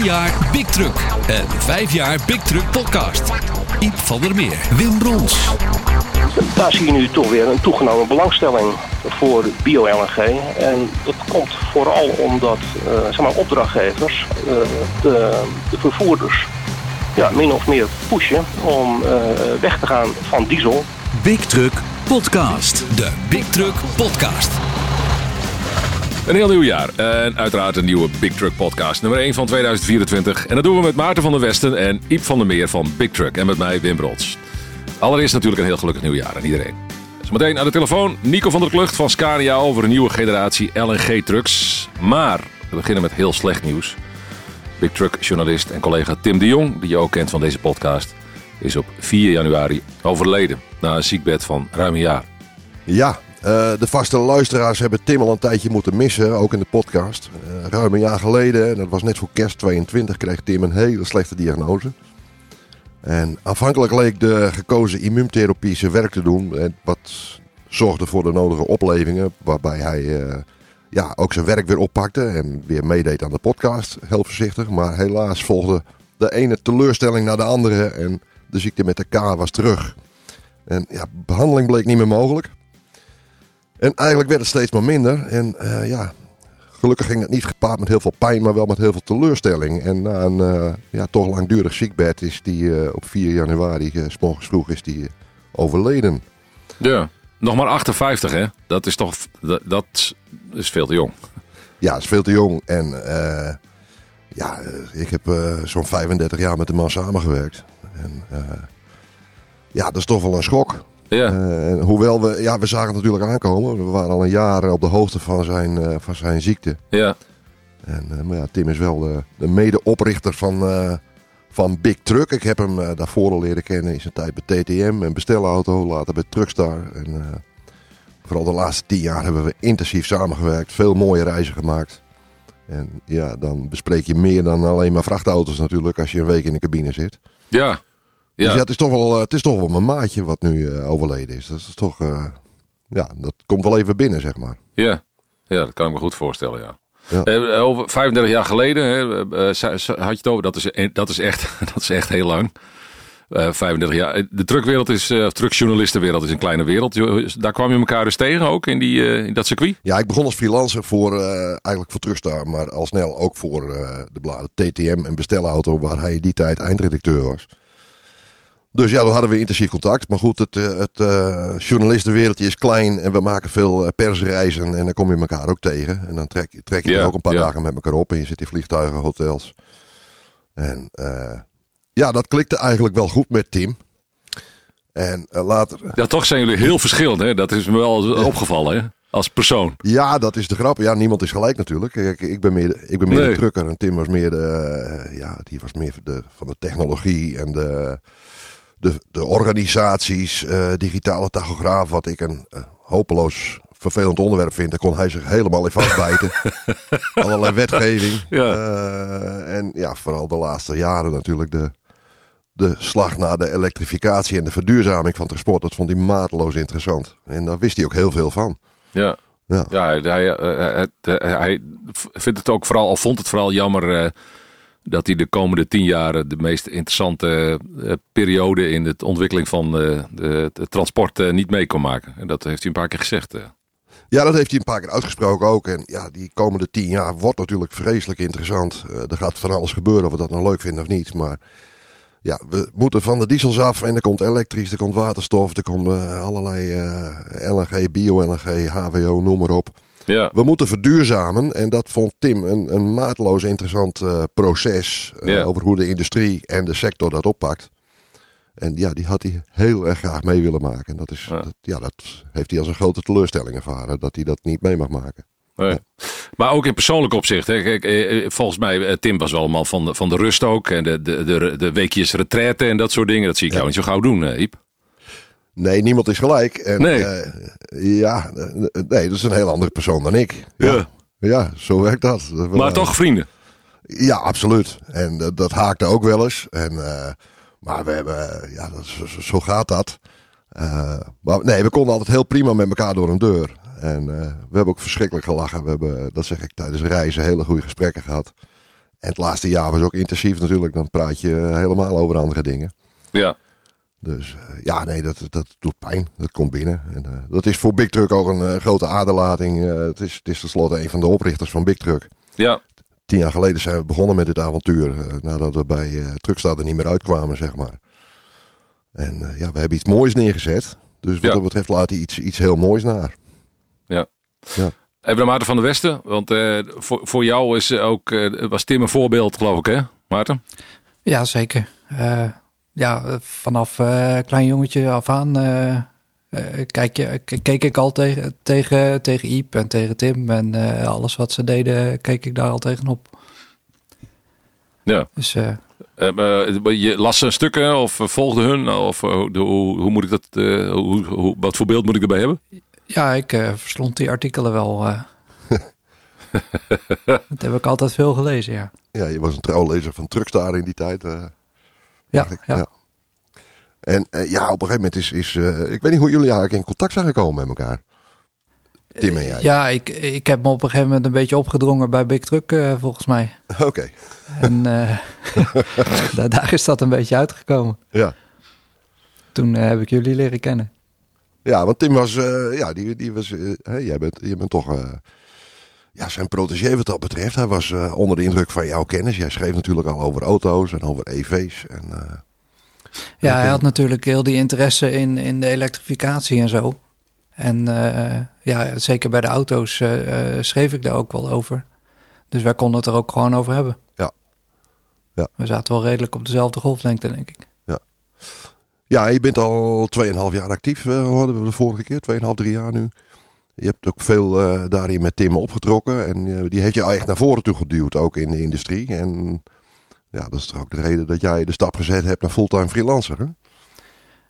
10 jaar Big Truck en 5 jaar Big Truck Podcast. Iep van der Meer, Wim Brons. Daar zie je nu toch weer een toegenomen belangstelling voor bio-LNG. En dat komt vooral omdat uh, zeg maar, opdrachtgevers uh, de, de, vervoerders ja, min of meer pushen om uh, weg te gaan van diesel. Big Truck Podcast. De Big Truck Podcast. Een heel nieuw jaar en uiteraard een nieuwe Big Truck podcast, nummer 1 van 2024. En dat doen we met Maarten van der Westen en Iep van der Meer van Big Truck en met mij Wim Brods. Allereerst natuurlijk een heel gelukkig nieuwjaar aan iedereen. Zometeen aan de telefoon Nico van der Klucht van Scania over een nieuwe generatie LNG-trucks. Maar we beginnen met heel slecht nieuws. Big Truck journalist en collega Tim de Jong, die je ook kent van deze podcast, is op 4 januari overleden na een ziekbed van ruim een jaar. Ja, uh, de vaste luisteraars hebben Tim al een tijdje moeten missen, ook in de podcast. Uh, ruim een jaar geleden, dat was net voor kerst 22, kreeg Tim een hele slechte diagnose. En afhankelijk leek de gekozen immuuntherapie zijn werk te doen. Wat zorgde voor de nodige oplevingen, waarbij hij ja, ook zijn werk weer oppakte en weer meedeed aan de podcast. Heel voorzichtig, maar helaas volgde de ene teleurstelling naar de andere en de ziekte met de K was terug. En ja, behandeling bleek niet meer mogelijk. En eigenlijk werd het steeds maar minder. En uh, ja, gelukkig ging het niet gepaard met heel veel pijn, maar wel met heel veel teleurstelling. En na een uh, ja, toch langdurig ziekbed is die uh, op 4 januari, uh, morgens vroeg, is die overleden. Ja, nog maar 58 hè? Dat is toch, dat, dat is veel te jong. Ja, dat is veel te jong. En ja, ik heb zo'n 35 jaar met de man samengewerkt. En ja, dat is toch wel een schok. Ja. Uh, hoewel we, ja, we zagen het natuurlijk aankomen. We waren al een jaar op de hoogte van zijn, uh, van zijn ziekte. Ja. En, uh, maar ja, Tim is wel de, de medeoprichter van, van Big Truck. Ik heb hem daarvoor al leren kennen in zijn tijd bij TTM en bestelauto, later bij Truckstar. En vooral de laatste tien jaar hebben we intensief samengewerkt, veel mooie reizen gemaakt. En ja, dan bespreek je meer dan alleen maar vrachtauto's natuurlijk als je een week in de cabine zit. Ja, ja. Dus ja, het is toch wel, het is toch wel mijn maatje wat nu uh, overleden is. Dat is toch, uh, ja, dat komt wel even binnen, zeg maar. Ja, ja dat kan ik me goed voorstellen, ja. ja. Uh, over 35 jaar geleden had je het over, dat is, dat is, echt, dat is echt heel lang. 35 jaar. De truckwereld is, uh, truckjournalistenwereld is een kleine wereld. Daar kwam je elkaar dus tegen ook in, die, in dat circuit? Ja, ik begon als freelancer voor, eigenlijk voor Truckstar, maar al snel ook voor de bladen TTM en Bestelauto, waar hij die tijd eindredacteur was. Dus ja, dan hadden we intensief contact. Maar goed, het, het uh, journalistenwereldje is klein en we maken veel persreizen. En dan kom je elkaar ook tegen. En dan trek, trek je yeah, ook een paar yeah. dagen met elkaar op. En je zit in vliegtuigen, hotels. En uh, ja, dat klikte eigenlijk wel goed met Tim. En uh, later... Ja, toch zijn jullie heel verschillend, hè? Dat is me wel opgevallen, hè? Als persoon. Ja, dat is de grap. Ja, niemand is gelijk natuurlijk. Kijk, ik ben meer, ik ben meer nee. de trucker en Tim was meer de, ja, die was meer de, van de technologie en de de, de organisaties, uh, digitale tachograaf, wat ik een uh, hopeloos vervelend onderwerp vind, daar kon hij zich helemaal in vastbijten. Allerlei wetgeving. Ja. Uh, en ja, vooral de laatste jaren natuurlijk de, de slag naar de elektrificatie en de verduurzaming van transport. Dat vond hij mateloos interessant. En daar wist hij ook heel veel van. Ja. Ja, ja hij, hij, hij, hij vindt het ook vooral, of vond het vooral jammer dat hij de komende tien jaar de meest interessante uh, periode in de ontwikkeling van uh, de, het transport uh, niet mee kon maken. En dat heeft hij een paar keer gezegd. Ja, dat heeft hij een paar keer uitgesproken ook. En ja, die komende tien jaar wordt natuurlijk vreselijk interessant. er gaat van alles gebeuren, of we dat nou leuk vinden of niet. Maar ja, we moeten van de diesels af en er komt elektrisch, er komt waterstof, er komt allerlei LNG, bio-LNG, HVO, noem maar op. Ja. We moeten verduurzamen. En dat vond Tim een, een maatloos interessant uh, proces. Uh, ja. Over hoe de industrie en de sector dat oppakt. En ja, die had hij heel erg graag mee willen maken. En dat, is, Ja. Dat, ja, dat heeft hij als een grote teleurstelling ervaren. Dat hij dat niet mee mag maken. Nee. Maar ook in persoonlijk opzicht. Hè. Kijk, eh, volgens mij, eh, Tim was wel een man van de, van de rust ook. En de, de, de, de weekjes retraite en dat soort dingen. Dat zie ik jou niet zo gauw doen, eh, Iep. Nee, niemand is gelijk. En, Nee. eh, ja, eh, nee, dat is een heel andere persoon dan ik. Ja, ja zo werkt dat. Maar toch vrienden. Ja, absoluut. En dat, dat haakte ook wel eens. En, eh, maar we hebben, eh, ja, dat, zo, zo gaat dat. Eh, maar nee, we konden altijd heel prima met elkaar door een deur. En eh, we hebben ook verschrikkelijk gelachen. We hebben, dat zeg ik tijdens reizen, hele goede gesprekken gehad. En het laatste jaar was ook intensief natuurlijk. Dan praat je eh, helemaal over andere dingen. Ja. Dus eh, ja, nee, dat, dat doet pijn. Dat komt binnen. En, eh, dat is voor Big Truck ook een eh, grote aderlating. Eh, het, is, het is tenslotte een van de oprichters van Big Truck. Ja. Tien jaar geleden zijn we begonnen met dit avontuur. nadat we bij eh Truckstad er niet meer uitkwamen, zeg maar. En eh, ja, we hebben iets moois neergezet. Dus wat Ja. dat betreft laat hij iets, iets heel moois naar. Even naar Maarten van der Westen. Want eh, voor, voor jou is ook, eh, was Tim een voorbeeld, geloof ik, hè, Maarten? Ja, zeker. Ja, vanaf eh, klein jongetje af aan eh, eh, kijk keek ik al tegen, tegen, tegen Iep en tegen Tim. En alles wat ze deden, keek ik daar al tegenop. Ja. Dus eh, Eh, eh, je las ze stukken of volgde hun? Of hoe, hoe, moet ik dat, eh, hoe, hoe, wat voor beeld moet ik erbij hebben? ja, ik eh, verslond die artikelen wel. eh. dat heb ik altijd veel gelezen, ja. Ja, je was een trouwlezer van Truckstar in die tijd. Eh, Ja, ja. En eh, ja, op een gegeven moment is... is eh, ik weet niet hoe jullie eigenlijk in contact zijn gekomen met elkaar. Tim en jij. Ja, ik, ik heb me op een gegeven moment een beetje opgedrongen bij Big Truck, eh, volgens mij. Oké, En eh, daar, daar is dat een beetje uitgekomen. ja. Toen eh, heb ik jullie leren kennen. Ja, want Tim was, eh, ja, die, die was, eh, jij bent, je bent toch, eh, ja, zijn protégé wat dat betreft. Hij was eh, onder de indruk van jouw kennis. Jij schreef natuurlijk al over auto's en over EV's. En, eh, Ja, hij had natuurlijk heel die interesse in, in de elektrificatie en zo. En eh, ja, zeker bij de auto's schreef ik daar ook wel over. Dus wij konden het er ook gewoon over hebben. Ja. Ja. We zaten wel redelijk op dezelfde golflengte, denk ik. ja, je bent al 2,5 jaar actief, hoorden we de vorige keer. 2,5, 3 jaar nu. Je hebt ook veel eh, daarin met Tim opgetrokken. En eh, die heeft je echt naar voren toe geduwd, ook in de industrie. En ja, dat is toch ook de reden dat jij de stap gezet hebt naar fulltime freelancer, hè?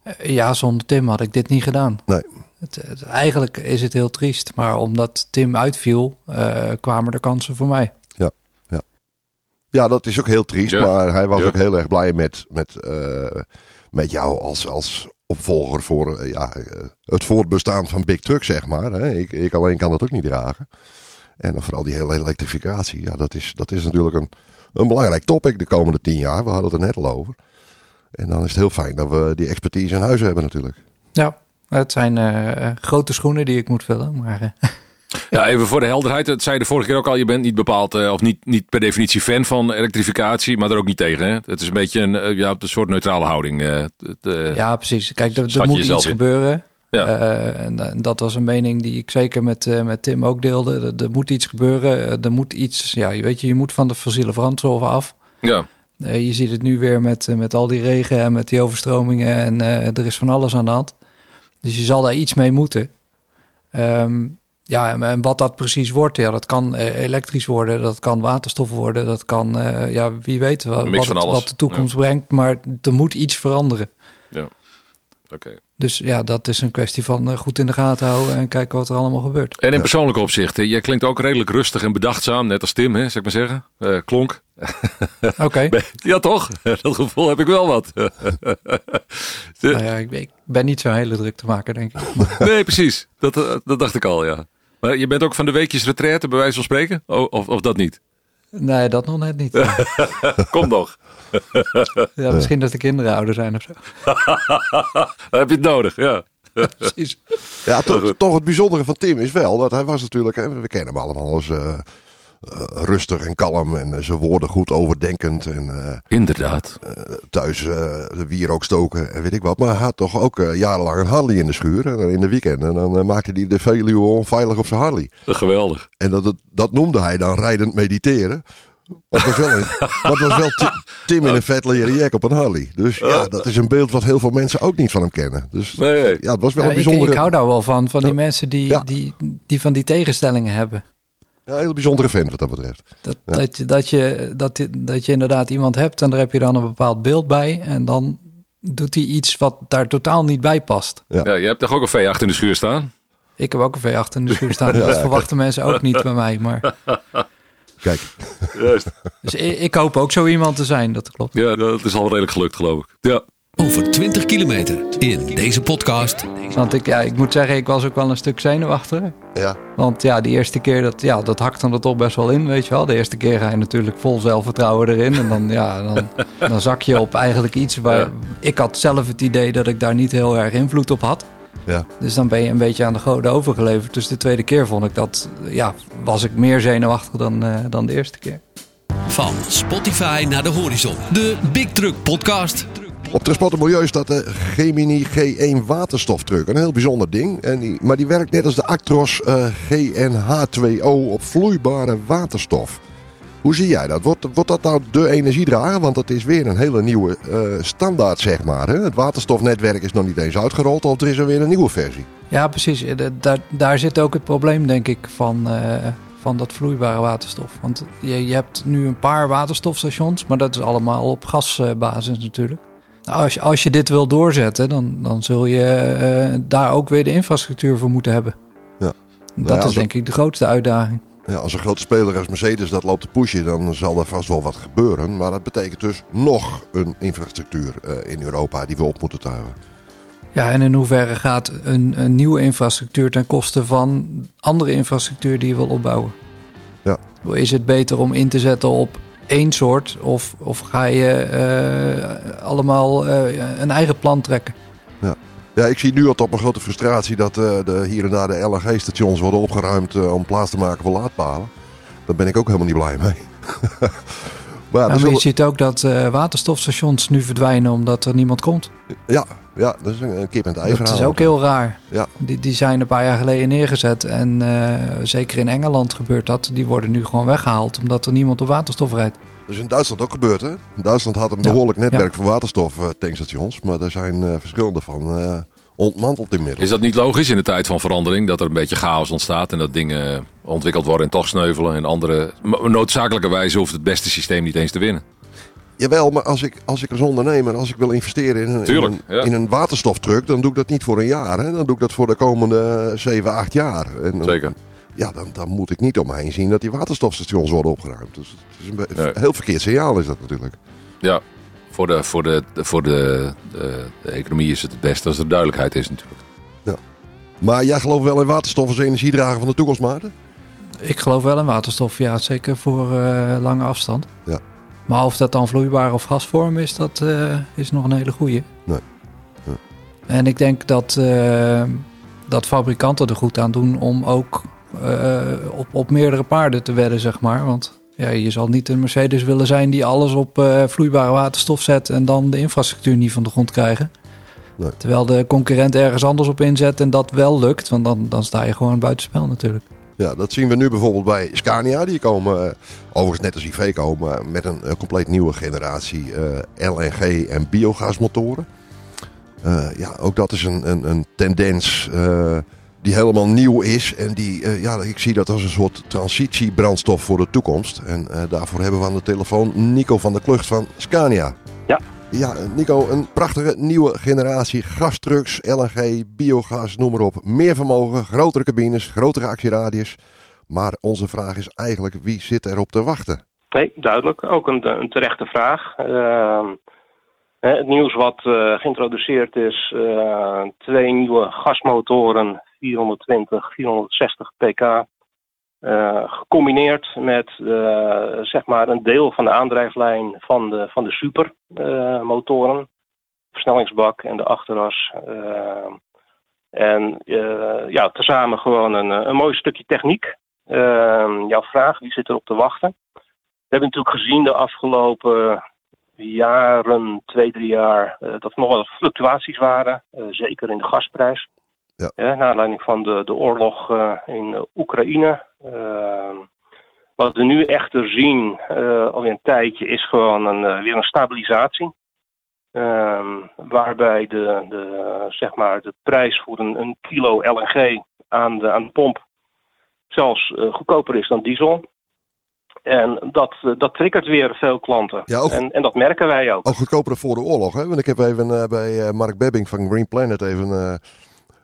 Eh, ja, zonder Tim had ik dit niet gedaan. Nee. Het, het- eigenlijk is het heel triest, maar omdat Tim uitviel, eh, kwamen er kansen voor mij. Ja, dat is ook heel triest. Ja. Maar hij was Ja. ook heel erg blij met, met, eh, met jou als, als opvolger voor eh, ja, eh, het voortbestaan van Big Truck, zeg maar. Hè. Ik, ik alleen kan dat ook niet dragen. En dan vooral die hele elektrificatie. Ja, dat is, dat is natuurlijk een, een belangrijk topic de komende tien jaar. We hadden het er net al over. En dan is het heel fijn dat we die expertise in huis hebben natuurlijk. Ja, het zijn eh, grote schoenen die ik moet vullen, maar Ja, even voor de helderheid. Dat zei je de vorige keer ook al. Je bent niet bepaald, eh, of niet, niet per definitie fan van elektrificatie, maar er ook niet tegen. Hè? Het is een beetje een, eh, ja, een soort neutrale houding. eh, het, ja, precies. Kijk, er, er moet iets in. gebeuren. Ja. En, en dat was een mening die ik zeker met, met Tim ook deelde. Er, er moet iets gebeuren. Er moet iets, ja, je weet je, je moet van de fossiele brandstoffen af. ja. Je ziet het nu weer met, met al die regen en met die overstromingen. En er is van alles aan de hand. Dus je zal daar iets mee moeten. Ehm, ja, en, en wat dat precies wordt, ja, dat kan eh, elektrisch worden, dat kan waterstof worden, dat kan, eh, ja, wie weet wat, wat, van het- alles. wat de toekomst brengt. Maar er moet iets veranderen. Oké. Dus ja, dat is een kwestie van eh, goed in de gaten houden en kijken wat er allemaal gebeurt. En in persoonlijke opzichten, jij klinkt ook redelijk rustig en bedachtzaam, net als Tim, hè, zou ik maar zeggen. Eh, klonk. Oké. Ja, toch? Dat gevoel heb ik wel wat. Nou ja, ik, ik ben niet zo hele druk te maken, denk ik. Nee, precies. Dat, dat dacht ik al, ja. Maar je bent ook van de weekjes retraite, bij wijze van spreken? Of, of dat niet? nee, dat nog net niet. Kom nog. Ja, misschien dat de kinderen ouder zijn of zo. Dan heb je het nodig, ja. Precies. Ja, toch, toch het bijzondere van Tim is wel dat hij was natuurlijk, hè, we kennen hem allemaal als eh, rustig en kalm en eh, zijn woorden goed overdenkend en eh, Inderdaad. thuis eh, de wierook stoken en weet ik wat. Maar hij had toch ook eh, jarenlang een Harley in de schuur en dan in de weekenden dan eh, maakte hij de Veluwe onveilig op zijn Harley. Geweldig. En dat, dat, dat noemde hij dan rijdend mediteren. Dat was wel, een, dat was wel Ti- Tim in een vet leren jack op een Harley. Dus ja, dat is een beeld wat heel veel mensen ook niet van hem kennen. Dus Nee, nee. ja, het was wel Ja, een ik, bijzondere, ik hou daar wel van, van die mensen die, Ja. die, die van die tegenstellingen hebben. Ja, een heel bijzondere vent wat dat betreft. Dat, Ja. dat, je, dat, je, dat, je- dat je inderdaad iemand hebt en daar heb je dan een bepaald beeld bij. En dan doet hij iets wat daar totaal niet bij past. Ja, je hebt toch ook een V8 in de schuur staan? Ik heb ook een V8 in de schuur staan. Dat verwachten mensen ook niet bij mij. Maar, Kijk, Juist. dus ik, ik hoop ook zo iemand te zijn, dat klopt. Ja, dat is al redelijk gelukt, geloof ik. Ja. Over 20 kilometer in deze podcast. Want ik, ja, ik moet zeggen, ik was ook wel een stuk zenuwachtig. Ja, Want ja, die eerste keer, dat, ja, dat hakt dan er toch best wel in, weet je wel. De eerste keer ga je natuurlijk vol zelfvertrouwen erin. En dan, ja, dan, dan zak je op eigenlijk iets waar... Ja. Ik had zelf het idee dat ik daar niet heel erg invloed op had. ja. Dus dan ben je een beetje aan de goden overgeleverd. Dus de tweede keer vond ik dat, ja, was ik meer zenuwachtig dan, eh, dan de eerste keer. Van Spotify naar de horizon. De Big Truck Podcast. Op Transport en Milieu staat de Gemini G1 waterstoftruck. Een heel bijzonder ding. En die, maar die werkt net als de Actros eh, GNH2O op vloeibare waterstof. Hoe zie jij dat? Wordt, wordt dat nou de energiedrager? Want dat is weer een hele nieuwe eh, standaard, zeg maar. Hè? Het waterstofnetwerk is nog niet eens uitgerold of er is er weer een nieuwe versie. Ja, precies. Eh, da- Daar, daar zit ook het probleem, denk ik, van, van dat vloeibare waterstof. Want je, je hebt nu een paar waterstofstations, maar dat is allemaal op gasbasis natuurlijk. Nou, als, je, als je dit wil doorzetten, dan, dan zul je eh, daar ook weer de infrastructuur voor moeten hebben. Ja. Dat ja, is denk ik de grootste uitdaging. Ja, als een grote speler als Mercedes dat loopt te pushen, dan zal er vast wel wat gebeuren. Maar dat betekent dus nog een infrastructuur eh, in Europa die we op moeten tuigen. Ja, en in hoeverre gaat een, een nieuwe infrastructuur ten koste van andere infrastructuur die je wil opbouwen? Ja. Is het beter om in te zetten op één soort of, of ga je eh, allemaal eh, een eigen plan trekken? Ja, ik zie nu al tot mijn grote frustratie dat eh, de, hier en daar de LNG-stations worden opgeruimd om plaats te maken voor laadpalen. Daar ben ik ook helemaal niet blij mee. maar ja, je ziet ook dat eh, waterstofstations nu verdwijnen omdat er niemand komt. ja, ja, dat is een, kip en ei Dat is ook heel raar. Ja. Die, die zijn een paar jaar geleden neergezet en eh, zeker in Engeland gebeurt dat. Die worden nu gewoon weggehaald omdat er niemand op waterstof rijdt. Dat is in Duitsland ook gebeurd, hè? Duitsland had een behoorlijk netwerk ja. voor waterstoftankstations, maar er zijn eh, verschillende van ontmanteld inmiddels. Is dat niet logisch in de tijd van verandering? Dat er een beetje chaos ontstaat en dat dingen ontwikkeld worden en toch sneuvelen. En andere. Noodzakelijkerwijze hoeft het beste systeem niet eens te winnen. Jawel, maar als ik, als ik als ondernemer, als ik wil investeren in een, in Tuurlijk, een, ja. in een waterstoftruck, dan doe ik dat niet voor een jaar. Hè? Dan doe ik dat voor de komende 7, 8 jaar. En, dan- Zeker. Ja, dan, dan moet ik niet om me heen zien dat die waterstofstations worden opgeruimd. Dus het is een Nee. heel verkeerd signaal is dat natuurlijk. Ja. Voor, de, voor, de, voor de, de, de economie is het het beste als er duidelijkheid is natuurlijk. Maar jij gelooft wel in waterstof als energiedrager van de toekomst, Maarten? Ik geloof wel in waterstof, ja, zeker voor eh, lange afstand. Ja. Maar of dat dan vloeibaar of gasvorm is, dat eh, is nog een hele goeie. Nee. Ja. En ik denk dat, eh, dat fabrikanten er goed aan doen om ook eh, op, op meerdere paarden te wedden, zeg maar. Want ja, je zal niet een Mercedes willen zijn die alles op eh, vloeibare waterstof zet en dan de infrastructuur niet van de grond krijgen. Nee. Terwijl de concurrent ergens anders op inzet en dat wel lukt, want dan, dan sta je gewoon buitenspel natuurlijk. Ja, dat zien we nu bijvoorbeeld bij Scania. Die komen, eh, overigens net als Iveco, maar met een eh, compleet nieuwe generatie LNG en biogasmotoren. Ja, ook dat is een, een, een tendens die helemaal nieuw is. En die, eh, ja, ik zie dat als een soort transitiebrandstof voor de toekomst. En eh, daarvoor hebben we aan de telefoon Nico van der Klucht van Scania. Ja. Ja, Nico, een prachtige nieuwe generatie gastrucks, LNG, biogas, noem maar op. Meer vermogen, grotere cabines, grotere actieradius. Maar onze vraag is eigenlijk, wie zit erop te wachten? Nee, duidelijk. Ook een, een terechte vraag. Ehm, het nieuws wat eh, geïntroduceerd is, twee nieuwe gasmotoren, 420, 460 pk, eh, gecombineerd met eh, zeg maar een deel van de aandrijflijn van de, van de supermotoren, versnellingsbak en de achteras. En eh, ja, tezamen gewoon een, een mooi stukje techniek. Ehm, jouw vraag, wie zit erop te wachten? We hebben natuurlijk gezien de afgelopen jaren, twee, drie jaar, eh, dat er nog wel fluctuaties waren. eh, zeker in de gasprijs. Ja. naar aanleiding van de, de oorlog eh, in eh, Oekraïne. Ehm, wat we nu echter zien, eh alweer een tijdje, is gewoon een, weer een stabilisatie. Ehm, waarbij de, de, zeg maar de prijs voor een, een kilo LNG aan de, aan de pomp zelfs goedkoper is dan diesel. En dat, dat triggert weer veel klanten. Ja, ook- en, en dat merken wij ook. Ook goedkoper voor de oorlog. Hè? Want ik heb even bij Mark Bebbing van Green Planet even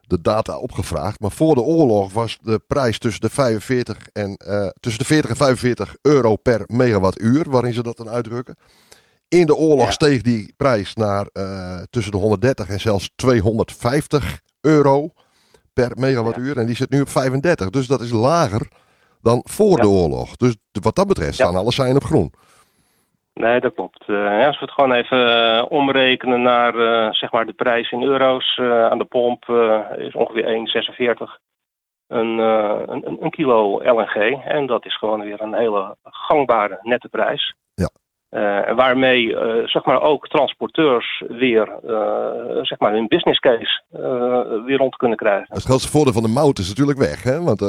de data opgevraagd. Maar voor de oorlog was de prijs tussen de, 45 en, eh, tussen de 40 en 45 euro per megawattuur. Waarin ze dat dan uitdrukken. In de oorlog Ja. steeg die prijs naar eh, tussen de 130 en zelfs 250 euro per megawattuur. En die zit nu op 35. Dus dat is lager dan voor Ja. de oorlog. Dus wat dat betreft staan alle zijn op groen. Nee, dat klopt. Eh, als we het gewoon even eh, omrekenen naar eh, zeg maar de prijs in euro's aan de pomp, is ongeveer 1,46 een, een, een- kilo LNG. En dat is gewoon weer een hele gangbare nette prijs. Ja. Waarmee zeg maar ook transporteurs weer zeg maar hun business case weer rond kunnen krijgen. Het grootste voordeel van de mout is natuurlijk weg. Hè? Want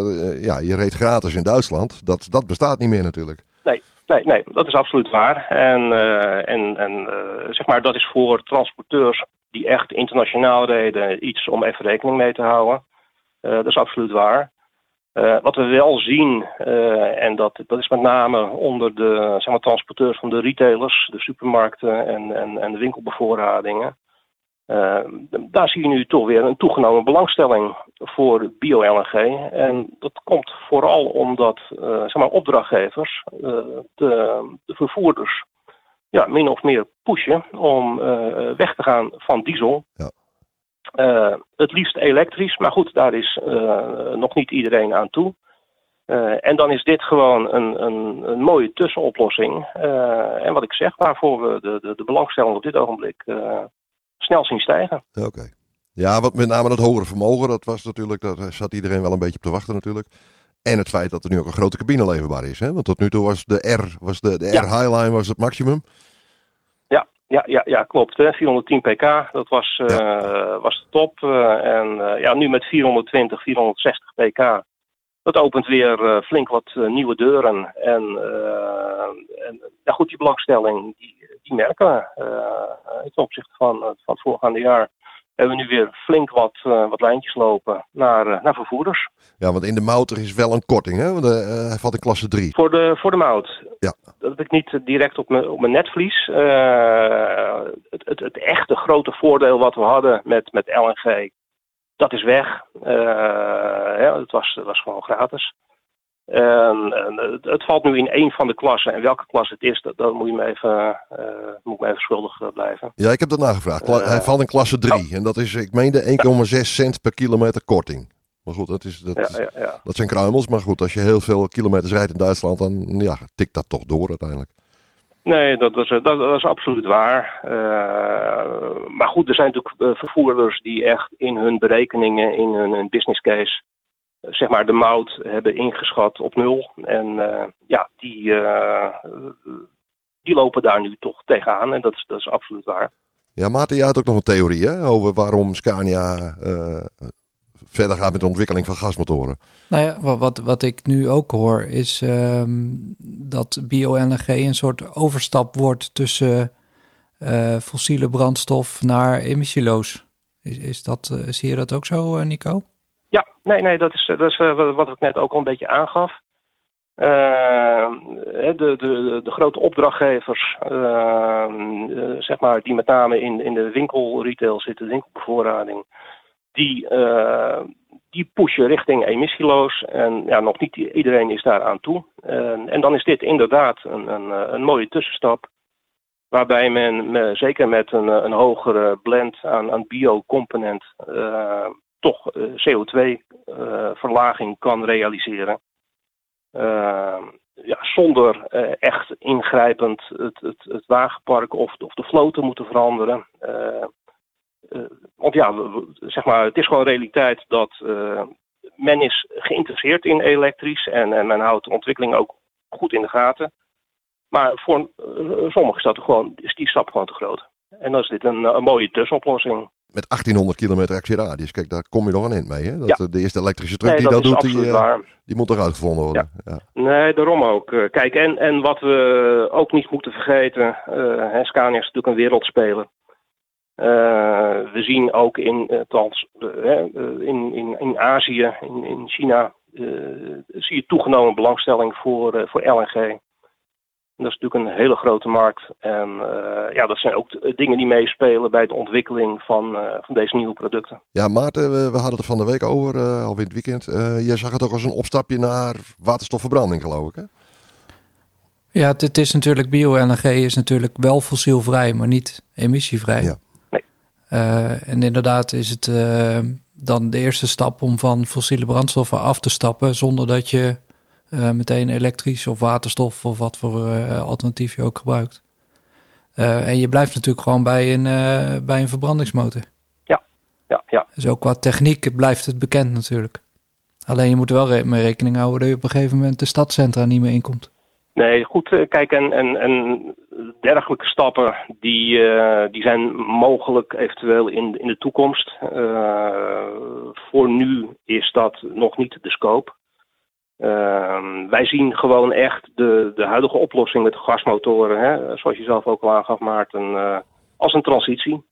ja, je reed gratis in Duitsland. Dat, dat bestaat niet meer natuurlijk. Nee, nee, dat is absoluut waar. En, eh, en, en eh, zeg maar, dat is voor transporteurs die echt internationaal reden iets om even rekening mee te houden. Eh, dat is absoluut waar. Wat we wel zien, en dat, dat is met name onder de zeg maar, transporteurs van de retailers, de supermarkten en, en, en de winkelbevoorradingen. Eh, daar zie je nu toch weer een toegenomen belangstelling voor bio-LNG. En dat komt vooral omdat eh, zeg maar, opdrachtgevers eh, de, de vervoerders ja, min of meer pushen om eh, weg te gaan van diesel. Ja. Het liefst elektrisch, maar goed, daar is nog niet iedereen aan toe. En dan is dit gewoon een, een, een mooie tussenoplossing. En wat ik zeg, waarvoor we de, de, de belangstelling op dit ogenblik snel zien stijgen. Oké. Ja, wat met name dat hogere vermogen, dat was natuurlijk, daar zat iedereen wel een beetje op te wachten natuurlijk. En het feit dat er nu ook een grote cabine leverbaar is. Hè? Want tot nu toe was de R, was de, de Ja. R Highline was het maximum. Ja, ja, ja klopt. Hè. 410 pk, dat was, eh, was de top. Eh, en eh, ja, nu met 420, 460 pk. Dat opent weer flink wat nieuwe deuren. En, en ja, goed, die belangstelling, die, die merken we. eh, ten opzichte van, eh, van het voorgaande jaar hebben we nu weer flink wat, eh, wat lijntjes lopen naar, eh, naar vervoerders. Ja, want in de motor is wel een korting, hè? Want eh, hij valt in klasse 3. Voor de, voor de mout. Ja. Dat heb ik niet eh, direct op mijn, op mijn netvlies. Eh, het, het, het echte grote voordeel wat we hadden met, met LNG, dat is weg. Eh, ja, het, was, het was gewoon gratis. En, en het, het valt nu in één van de klassen. En welke klas het is, dat, dat moet, je me even, eh, moet ik me even schuldig eh, blijven. Ja, ik heb dat nagevraagd. Kla- Eh, hij valt in klasse 3. En dat is, ik meende 1,6 cent per kilometer korting. Maar goed, dat, is, dat, Ja, ja, ja. dat zijn kruimels. Maar goed, als je heel veel kilometers rijdt in Duitsland, dan ja, tikt dat toch door uiteindelijk. Nee, dat is, dat, dat is absoluut waar. Eh, maar goed, er zijn natuurlijk eh, vervoerders die echt in hun berekeningen, in hun, hun business case, eh, zeg maar de mout hebben ingeschat op nul. En eh, ja, die, eh, die lopen daar nu toch tegenaan en dat is, dat is absoluut waar. Ja, Maarten, jij had ook nog een theorie hè, over waarom Scania eh, verder gaat met de ontwikkeling van gasmotoren. Nou ja, wa- wat, wat ik nu ook hoor is ehm, dat bio-LNG een soort overstap wordt tussen eh, fossiele brandstof naar emissieloos. Is, is dat, zie je dat ook zo, Nico? Nee, nee, dat is, dat is eh, wat ik net ook al een beetje aangaf. Eh, de, de, de grote opdrachtgevers, eh, zeg maar, die met name in, in de winkelretail zitten, de winkelbevoorrading, die, die pushen richting emissieloos. En ja, nog niet iedereen is daar aan toe. En- dan is dit inderdaad een, een, een mooie tussenstap. Waarbij men, me- zeker met een, een hogere blend aan, aan biocomponent, toch eh, CO2-verlaging kan realiseren. Eh, ja, zonder eh, echt ingrijpend het, het, het wagenpark of, of de vloot te moeten veranderen. Eh, eh, want ja, zeg maar, het is gewoon realiteit dat eh, men is geïnteresseerd in elektrisch en, en men houdt de ontwikkeling ook goed in de gaten. Maar voor eh, sommigen is, dat gewoon, is die stap gewoon te groot. En dan is dit een, een mooie tussenoplossing. Met 1800 kilometer actieradius. Kijk, daar kom je nog een eind mee. Hè? Dat, Ja. eh, De eerste elektrische truck Nee, die dat doet, die, eh, die moet toch uitgevonden worden. Ja. Nee, daarom ook. Eh, Kijk, en, en wat we ook niet moeten vergeten, hè, Scania is natuurlijk een wereldspeler. We zien ook in, thans, eh, in, in, in Azië, in, in China, zie je toegenomen belangstelling voor, voor LNG. Dat is natuurlijk een hele grote markt. En eh, ja, dat zijn ook de dingen die meespelen bij de ontwikkeling van, eh, van deze nieuwe producten. Ja, Maarten, we, we hadden het er van de week over, eh alweer in het weekend. Eh je zag het ook als een opstapje naar waterstofverbranding, geloof ik. Hè? Ja, het, het is natuurlijk bio-LNG is natuurlijk wel fossielvrij, maar niet emissievrij. Ja. Nee. Eh, en inderdaad is het eh, dan de eerste stap om van fossiele brandstoffen af te stappen zonder dat je eh, meteen elektrisch of waterstof of wat voor eh, alternatief je ook gebruikt. Eh, en je blijft natuurlijk gewoon bij een, bij een verbrandingsmotor. Ja, ja. Dus ook qua techniek blijft het bekend natuurlijk. Alleen je moet er wel re- mee rekening houden dat je op een gegeven moment de stadcentra niet meer inkomt. Nee, goed. Kijk, en, en, en dergelijke stappen die, die zijn mogelijk eventueel in, in de toekomst. Voor nu is dat nog niet de scope. Ehm, wij zien gewoon echt de, de huidige oplossing met de gasmotoren, hè, zoals je zelf ook al aangaf, Maarten, eh, als een transitie.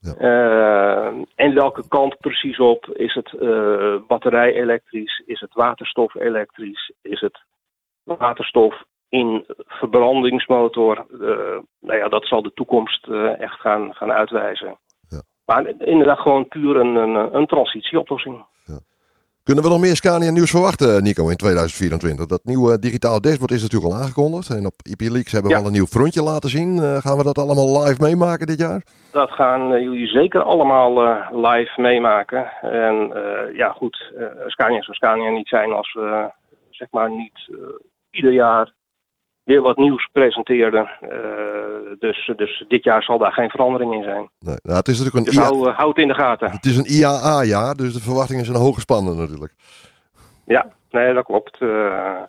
Ja. Eh, en welke kant precies op? Is het eh batterij elektrisch? Is het waterstof elektrisch? Is het waterstof in verbrandingsmotor? Eh, nou ja, dat zal de toekomst echt gaan, gaan uitwijzen. Ja. Maar inderdaad gewoon puur een, een, een transitieoplossing. Kunnen we nog meer Scania nieuws verwachten, Nico, in 2024? Dat nieuwe digitale dashboard is natuurlijk al aangekondigd. En op IP Leaks hebben we Ja. al een nieuw frontje laten zien. Eh, gaan we dat allemaal live meemaken dit jaar? Dat gaan eh, jullie zeker allemaal eh, live meemaken. En ja, goed, Scania zou Scania niet zijn als we zeg maar niet ieder jaar weer wat nieuws presenteerden. Eh, dus, dus dit jaar zal daar geen verandering in zijn. Nee, nou, het is natuurlijk Dus een, IA, hou, eh, hou het in de gaten. het is een IAA-jaar, dus de verwachtingen zijn hoog gespannen natuurlijk. Ja, nee, dat klopt. Eh,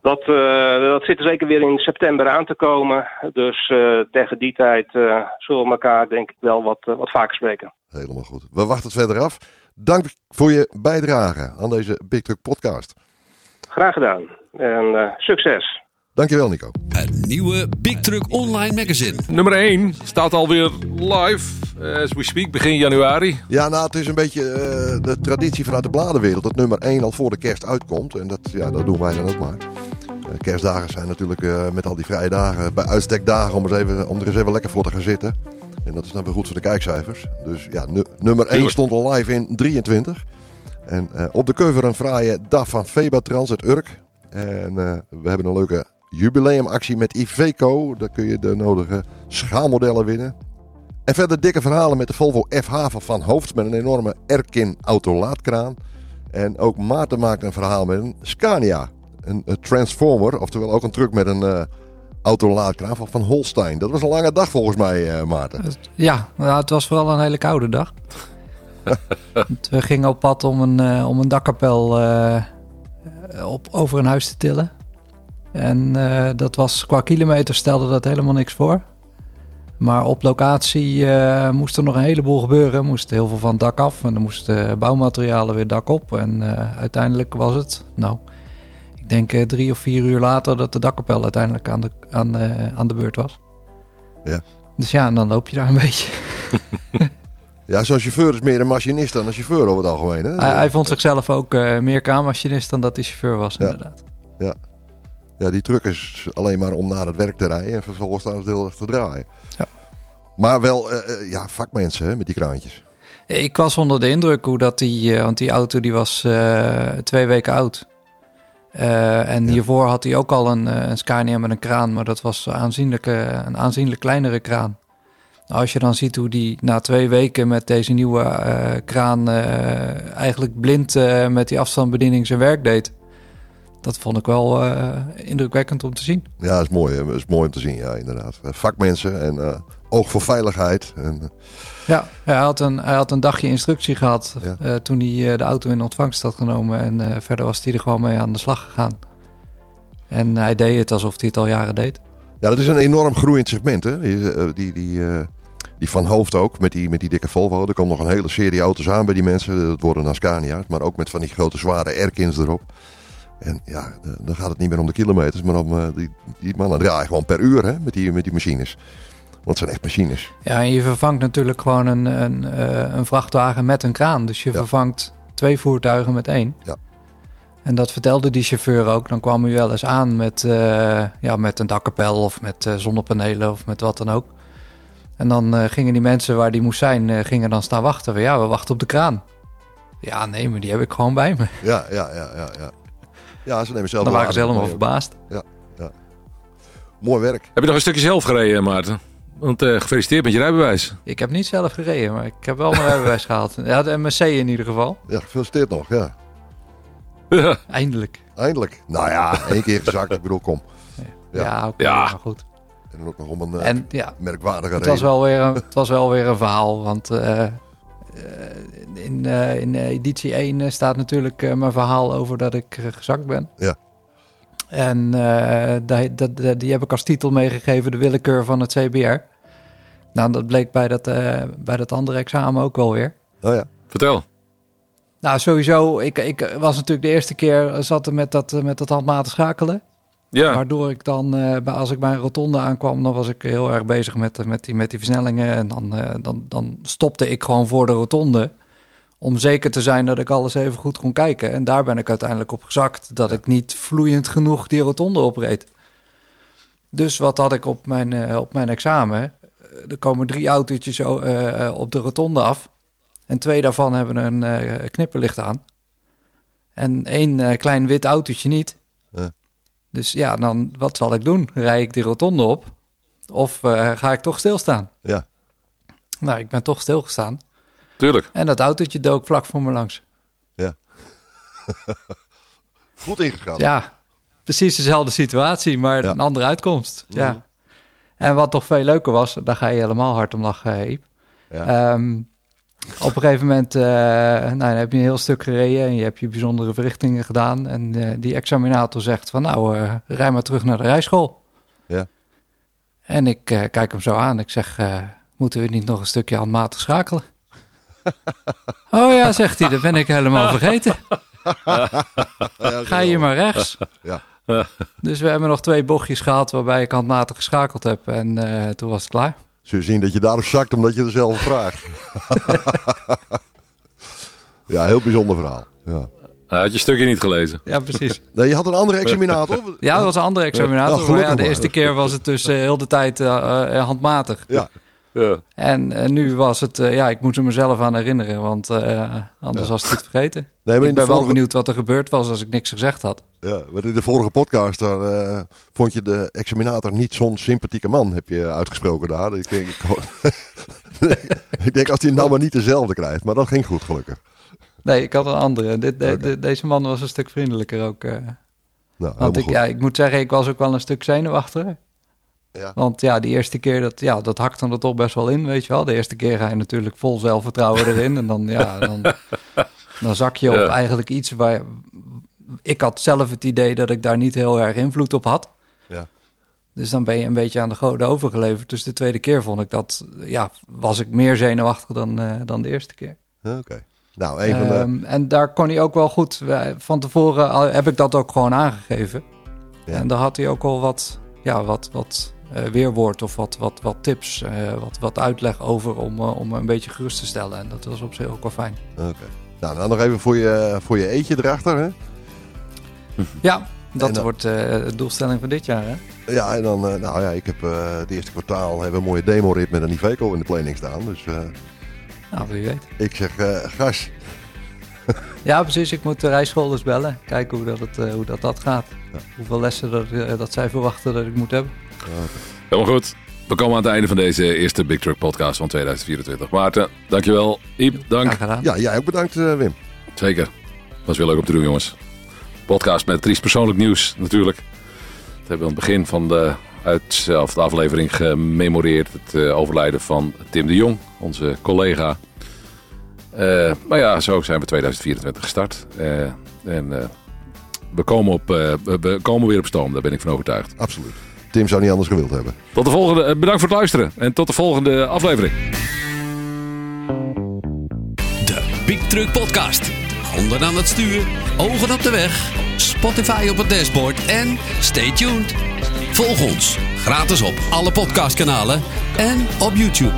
dat, dat zit er zeker weer in september aan te komen. Dus tegen die tijd zullen we elkaar denk ik wel wat, wat vaker spreken. Helemaal goed. We wachten het verder af. Dank voor je bijdrage aan deze Big Truck podcast. Graag gedaan. En succes. Dankjewel, Nico. Het nieuwe Big Truck Online Magazine. Nummer 1 staat alweer live. As we speak, begin januari. Ja, nou, het is een beetje eh, de traditie vanuit de bladenwereld dat nummer 1 al voor de kerst uitkomt. En dat, ja, dat doen wij dan ook maar. Eh, kerstdagen zijn natuurlijk eh, met al die vrije dagen bij uitstek dagen om, eens even, om er eens even lekker voor te gaan zitten. En dat is dan weer goed voor de kijkcijfers. Dus ja, nu- nummer 1 Tuurlijk. stond al live in 23. En eh, op de cover een fraaie DAF van Febatrans uit Urk. En eh, we hebben een leuke jubileumactie met Iveco. Daar kun je de nodige schaalmodellen winnen. En verder dikke verhalen met de Volvo FH van Van Hoofd met een enorme Erkin autolaadkraan. En ook Maarten maakt een verhaal met een Scania. Een, een Transformer, oftewel ook een truck met een eh autolaadkraan van Van Holstein. Dat was een lange dag volgens mij, eh, Maarten. Ja, nou, het was vooral een hele koude dag. We gingen op pad om een, eh, om een dakkapel op, over een huis te tillen. En eh, dat was qua kilometer stelde dat helemaal niks voor. Maar op locatie eh, moest er nog een heleboel gebeuren. Er moest heel veel van het dak af en er moesten bouwmaterialen weer dak op. En eh, uiteindelijk was het, nou, ik denk drie of vier uur later dat de dakkapel uiteindelijk aan de, aan, aan de beurt was. Ja. Dus ja, en dan loop je daar een beetje. Ja, zo'n chauffeur is meer een machinist dan een chauffeur over het algemeen. Hè? Hij, hij vond zichzelf ook eh, meer kraanmachinist dan dat hij chauffeur was, Ja. inderdaad. Ja, die truck is alleen maar om naar het werk te rijden en vervolgens daar het heel erg te draaien. Ja. Maar wel, eh, eh, ja, vakmensen hè, met die kraantjes. Ik was onder de indruk hoe dat die, eh, want die auto die was twee weken oud. En Ja. hiervoor had hij ook al een, een Scania met een kraan, maar dat was aanzienlijk, eh, een aanzienlijk kleinere kraan. Als je dan ziet hoe die na twee weken met deze nieuwe kraan eigenlijk blind met die afstandsbediening zijn werk deed. Dat vond ik wel eh, indrukwekkend om te zien. Ja, dat is mooi. hè. Dat is mooi om te zien, ja, inderdaad. Eh, Vakmensen en eh, oog voor veiligheid. En, Ja, hij had een, hij had een dagje instructie gehad Ja. eh, toen hij de auto in ontvangst had genomen. En verder was hij er gewoon mee aan de slag gegaan. En hij deed het alsof hij het al jaren deed. ja, dat is een enorm groeiend segment. Hè? Die, die, die, die van hoofd ook, met die, met die dikke Volvo. Er komt nog een hele serie auto's aan bij die mensen. Dat worden dan Scania's, maar ook met van die grote zware Erkins erop. En ja, dan gaat het niet meer om de kilometers, maar om eh, die, die mannen draaien gewoon per uur hè, met, die, met die machines. Want het zijn echt machines. Ja, en je vervangt natuurlijk gewoon een, een, eh, een vrachtwagen met een kraan. Dus je Ja. vervangt twee voertuigen met één. Ja. En dat vertelde die chauffeur ook. Dan kwam hij wel eens aan met, eh, ja, met een dakkapel of met zonnepanelen of met wat dan ook. En dan gingen die mensen waar die moest zijn, gingen dan staan wachten. Ja, we wachten op de kraan. Ja, nee, maar die heb ik gewoon bij me. Ja, ja, ja, ja. Ja, ja ze nemen zelf Dan waren ze helemaal verbaasd. Mooi werk. Heb je nog een stukje zelf gereden, Maarten? Want eh, gefeliciteerd met je rijbewijs. Ik heb niet zelf gereden, maar ik heb wel mijn rijbewijs gehaald. Ja, de MSC in ieder geval. Ja, gefeliciteerd nog. Ja. Ja. Eindelijk. Eindelijk. Nou ja, één keer gezakt. Ik bedoel, kom. Ja, Ja. oké, Ja. maar goed. En dan ook nog om een eh, En ja, merkwaardige het reden. was, wel weer een, het was wel weer een verhaal. Want eh, eh, in, eh, in eh, editie 1 eh, staat natuurlijk eh, mijn verhaal over dat ik eh, gezakt ben. Ja. En eh, dat, dat, dat- die heb ik als titel meegegeven, de willekeur van het CBR. Nou, dat bleek bij dat, eh, bij dat andere examen ook wel weer. Oh ja. Vertel. Nou, sowieso, ik, ik was natuurlijk de eerste keer zat er met dat, eh, met dat handmatig schakelen. Ja. Waardoor ik dan, eh, als ik bij een rotonde aankwam, dan was ik heel erg bezig met, eh, met, die, met die versnellingen. En dan, eh, dan, dan stopte ik gewoon voor de rotonde. Om zeker te zijn dat ik alles even goed kon kijken. En daar ben ik uiteindelijk op gezakt. Dat ik niet vloeiend genoeg die rotonde opreed. Dus wat had ik op mijn, op mijn examen? Er komen drie autootjes op de rotonde af. En twee daarvan hebben een knipperlicht aan. En één klein wit autootje niet. Ja. Dus ja, dan wat zal ik doen? Rij ik die rotonde op? Of eh, ga ik toch stilstaan? Ja. Nou, ik ben toch stilgestaan. Tuurlijk. En dat autootje dook vlak voor me langs. Goed ingegaan. Ja, precies dezelfde situatie, maar Ja. een andere uitkomst. Ja. En wat toch veel leuker was, daar ga je helemaal hard om lachen, hè, Iep. Ja. Ehm, op een gegeven moment eh, nou, dan heb je een heel stuk gereden en je hebt je bijzondere verrichtingen gedaan. En eh, die examinator zegt van nou, eh, rij maar terug naar de rijschool. Ja. En ik kijk hem zo aan. Ik zeg, moeten we niet nog een stukje handmatig schakelen? oh ja, zegt hij, dat ben ik helemaal vergeten. Ga je maar rechts. Ja. Dus we hebben nog twee bochtjes gehad waarbij ik handmatig geschakeld heb. En toen was het klaar. Zul je zien dat je daarop zakt omdat je er zelf vraagt. ja, heel bijzonder verhaal. Ja. Hij had je stukje niet gelezen. Ja, precies. Nee, je had een andere examinator? Ja, dat was een andere examinator. Ja, maar ja, gelukkig de eerste keer was het dus eh, heel de tijd eh, eh, handmatig. Ja. Ja. En eh, nu was het, eh, ja, ik moet er mezelf aan herinneren, want eh, anders was het niet vergeten. Nee, maar ik ben wel benieuwd wat er gebeurd was als ik niks gezegd had. ja, maar in de vorige podcast daar, vond je de examinator niet zo'n sympathieke man, heb je uitgesproken daar. Ik denk, ik, ik denk als hij nou maar niet dezelfde krijgt. Maar dat ging goed, gelukkig. Nee, ik had een andere. Dit, de- Oké. de- deze man was een stuk vriendelijker ook. Nou, Want ik, goed. ja, ik moet zeggen, ik was ook wel een stuk zenuwachtig. Ja. Want ja, die eerste keer, dat, ja, dat hakt dan er toch best wel in, weet je wel. De eerste keer ga je natuurlijk vol zelfvertrouwen erin. En dan, ja, dan, dan zak je op Ja. eigenlijk iets waar... Ik had zelf het idee dat ik daar niet heel erg invloed op had. Ja. Dus dan ben je een beetje aan de goden overgeleverd. Dus de tweede keer vond ik dat, ja, was ik meer zenuwachtig dan, eh, dan de eerste keer. Oké. Nou, van de... Ehm, en daar kon hij ook wel goed. wij- Van tevoren heb ik dat ook gewoon aangegeven. Ja. En daar had hij ook al wat, ja, wat, wat eh, weerwoord of wat, wat, wat tips, eh, wat, wat uitleg over om, eh, om een beetje gerust te stellen. En dat was op zich ook wel fijn. Oké. Nou, dan nog even voor je, voor je eetje erachter, hè? Ja, dat dan- wordt eh, de doelstelling van dit jaar. Hè? Ja, en dan, eh, nou ja, ik heb eh het eerste kwartaal hebben we een mooie demo-rit met een Iveco in de planning staan. Dus eh, Nou, wie weet. ik zeg, eh gas. Ja, precies. Ik moet de rijschool bellen. Kijken hoe dat, het, eh, hoe dat, dat gaat. Ja. Hoeveel lessen dat, eh, dat zij verwachten dat ik moet hebben. Helemaal goed. We komen aan het einde van deze eerste Big Truck podcast van 2024. Maarten, dankjewel. Iep, dank. Ja, jij ook bedankt, eh, Wim. Zeker. Was weer leuk om te doen, jongens. Podcast met triest persoonlijk nieuws, natuurlijk. Dat hebben we aan het begin van de, uit, of de aflevering gememoreerd. Het eh, overlijden van Tim de Jong, onze collega. Eh, maar ja, zo zijn we 2024 gestart. Eh, en eh, we, komen op, eh, we komen weer op stoom, daar ben ik van overtuigd. Absoluut. Tim zou niet anders gewild hebben. Tot de volgende. eh, Bedankt voor het luisteren. En tot de volgende aflevering. De Big Truck Podcast. Handen aan het stuur, ogen op de weg, Spotify op het dashboard en stay tuned. Volg ons gratis op alle podcastkanalen en op YouTube.